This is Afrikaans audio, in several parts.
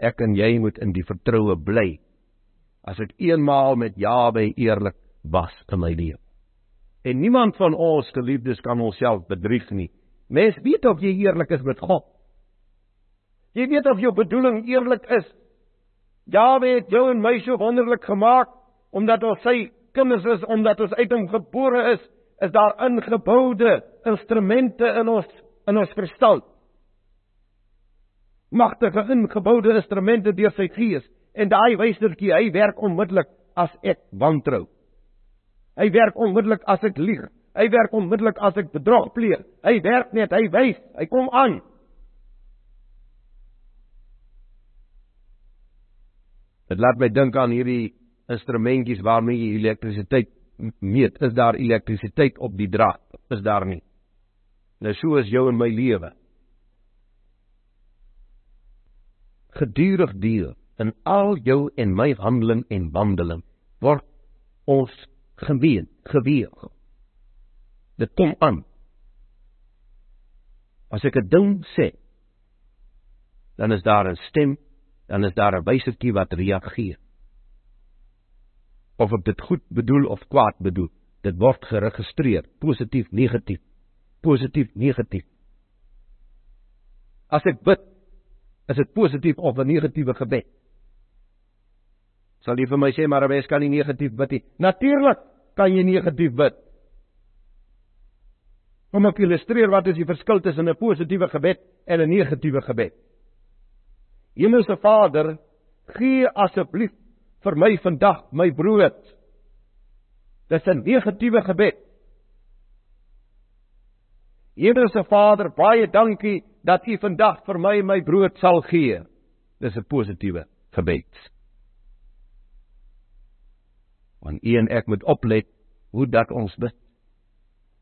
ek en jy moet in die vertroue bly. As ek eenmaal met Jawe eerlik was in my lewe. En niemand van ons geliefdes kan onsself bedrieg nie. Mens weet of jy eerlik is met God. Jy weet of jou bedoeling eerlik is. Jawe het jou en my so wonderlik gemaak omdat ons sy kinders is, omdat ons uit hom gebore is, is daar ingeboude instrumente in ons in ons verstand. Magtige ingeboude instrumente deur sy gees en daai wystertjie, hy werk onmiddellik as ek wantrou. Hy werk onmiddellik as ek lieg. Hy werk onmiddellik as ek bedrog pleeg. Hy werk net, hy wys, hy kom aan. Dit laat my dink aan hierdie instrumentjies waarmee jy elektrisiteit meet. Is daar elektrisiteit op die draad? Is daar nie? Nou so is jou en my lewe. Gedurig deel in al jou en my handeling en wandeling word ons gemeen, geweeg. Dit kom aan. As ek 'n ding sê, dan is daar 'n stem, dan is daar 'n wysertjie wat reageer of ek dit goed bedoel of kwaad bedoel. Dit word geregistreer, positief, negatief. Positief, negatief. As ek bid, is dit positief of 'n negatiewe gebed? Sal jy vir my sê maar mens kan nie negatief bid nie? Natuurlik kan jy negatief bid. Kom ek illustreer wat is die verskil tussen 'n positiewe gebed en 'n negatiewe gebed? Hemelse Vader, gee asseblief vir my vandag my brood. Dis 'n negatiewe gebed. Hemelse Vader, baie dankie dat U vandag vir my my brood sal gee. Dis 'n positiewe gebed. Want U en ek moet oplet hoe dat ons bid.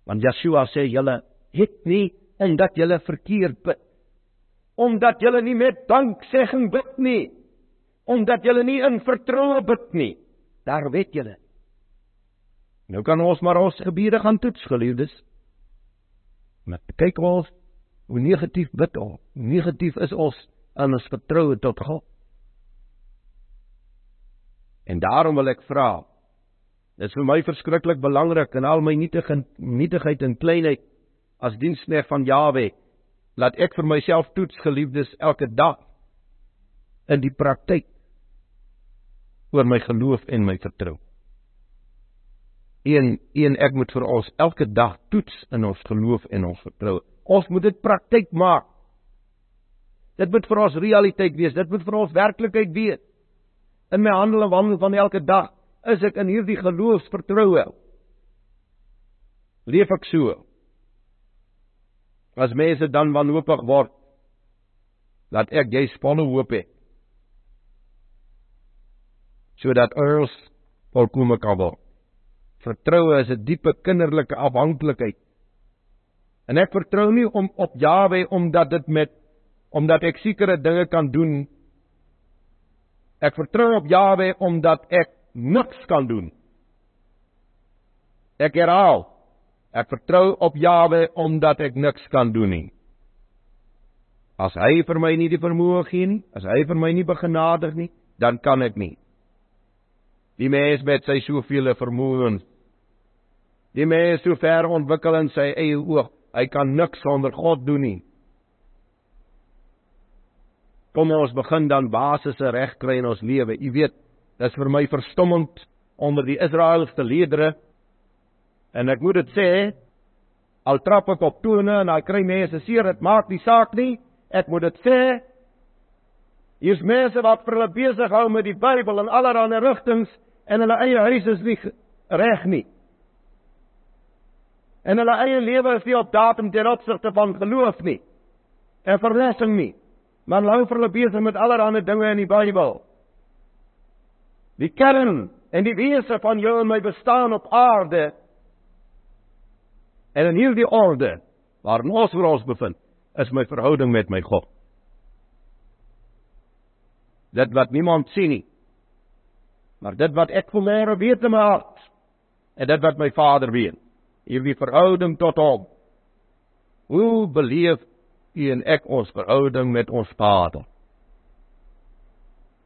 Want Yeshua sê julle het nie en dat julle verkeerd bid. Omdat julle nie met danksegging bid nie omdat julle nie in vertroue bid nie. Daar weet julle. Nou kan ons maar ons gebede gaan toets, geliefdes. Maar kyk ons hoe negatief bid ons. Negatief is ons in ons vertroue tot God. En daarom wil ek vra. Dit is vir my verskriklik belangrik in al my nietige nietigheid en kleinheid as diensknegt van Jawe, laat ek vir myself toets, geliefdes, elke dag in die praktyk oor my geloof en my vertrou. Een een ek moet vir ons elke dag toets in ons geloof en ons vertrou. Ons moet dit praktyk maak. Dit moet vir ons realiteit wees. Dit moet vir ons werklikheid wees. In my handel en wandel van elke dag is ek in hierdie geloofsvertroue. Leef ek so? As mense dan wanhoopig word, laat ek jy spanne hoop hê sodat ons volkome kan word. Vertroue is 'n diepe kinderlike afhanklikheid. En ek vertrou nie om op Jawe omdat dit met omdat ek sekere dinge kan doen. Ek vertrou op Jawe omdat ek niks kan doen. Ek herhaal, ek vertrou op Jawe omdat ek niks kan doen nie. As hy vir my nie die vermoë gee nie, as hy vir my nie begenadig nie, dan kan ek nie. Die mens met sy soveel vermoëns. Die mens so ver ontwikkel in sy eie oog, hy kan niks sonder God doen nie. Kom ons begin dan basisse reg kry in ons lewe. U weet, dis vir my verstommend onder die Israeliese ledere. En ek moet dit sê, al trap ek op tone en al kry mense seer, dit maak nie saak nie. Ek moet dit sê. Hier's mense wat vir hulle besig hou met die Bybel en allerlei rigtings en hulle eie huis is nie reg nie. En hulle eie lewe is nie op datum ten opsigte van geloof nie. En verlessing nie. Maar hou vir hulle besig met allerlei dinge in die Bybel. Die kern en die wese van jou en my bestaan op aarde en in hierdie orde waar ons vir ons bevind, is my verhouding met my God. Dit wat niemand sien nie, Maar dit wat ek vermoere weet in my hart en dit wat my Vader weet, hierdie verhouding tot hom. Hoe beleef u en ek ons verhouding met ons Vader?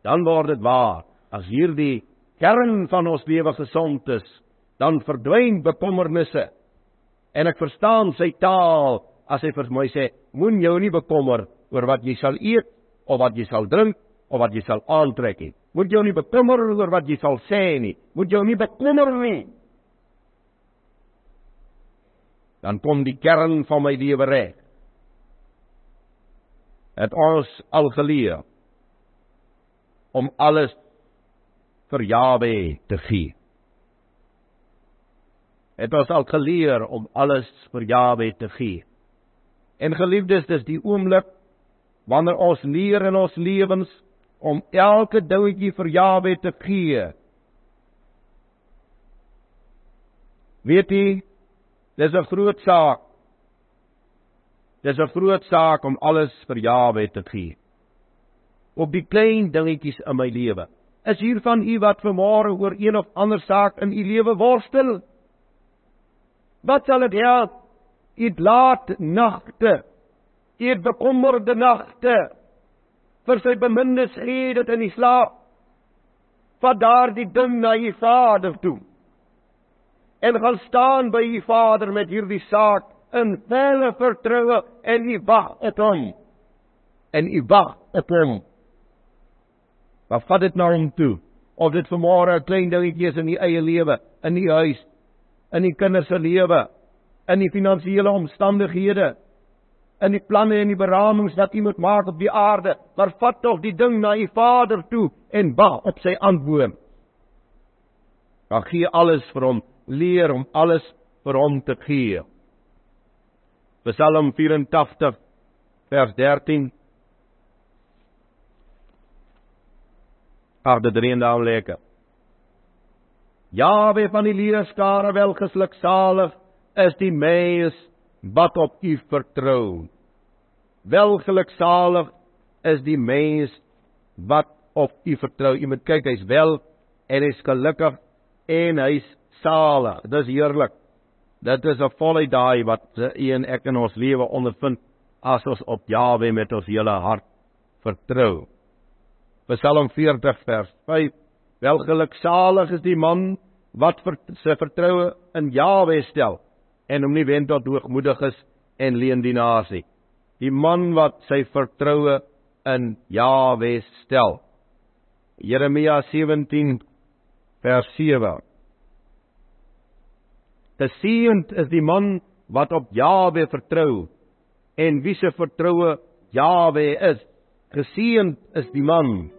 dan word dit waar. As hierdie kern van ons lewe gesond is, dan verdwyn bekommernisse. En ek verstaan sy taal as hy vir my sê, moen jou nie bekommer oor wat jy sal eet of wat jy sal drink of wat jy sal aantrek nie. Moet jou nie bekommer oor wat jy sal sê nie. Moet jou nie bekommer nie. Dan kom die kern van my lewe reg. Het ons al geleer om alles vir Jawe te gee. Het ons al geleer om alles vir Jawe te gee. En geliefdes, dis die oomblik wanneer ons leer in ons lewens om elke dingetjie vir Jawe te gee. Weet jy, dis 'n groot saak. Dis 'n groot saak om alles vir Jawe te gee. Op die klein dingetjies in my lewe. Is hier van u wat vanmôre oor een of ander saak in u lewe worstel? Wat sal dit help? U laat nagte. U bekommerde nagte vir sy bemindes gee dit in die slaap. Vat daardie ding na u Vader toe. En gaan staan by u Vader met hierdie saak in volle vertroue en u wag op hom. En u wag op hom. Wat vat dit nou om toe? Of dit vanmôre 'n klein dingetjie is in u eie lewe, in u huis, in u kinders se lewe, in die finansiële omstandighede, in die planne en die beramings wat u moet maak op die aarde, maar vat tog die ding na u Vader toe en wag op sy antwoord. Dan gee alles vir hom, leer om alles vir hom te gee. Psalm 84 vers 13 Ag dit reën daar lekker. Ja, wie van die leerskare welgesluk salig is die mens wat op U vertrou. Welgeluksalig is die mens wat op U vertrou. U moet kyk, hy's wel en hy's gelukkig en hy's salig. Dis heerlik. Dit is 'n volle daai wat u en ek in ons lewe ondervind as ons op Jawe met ons hele hart vertrou. Psalm 40 vers 5 Welgeluksalig is die man wat vir sy vertroue in Jawe stel en hom nie wend tot hoogmoediges en leendienaars nie. Die man wat sy vertroue in Jahwe stel. Jeremia 17 vers 7. Geseend is die man wat op Jahwe vertrou en wie se vertroue Jahwe is. Geseend is die man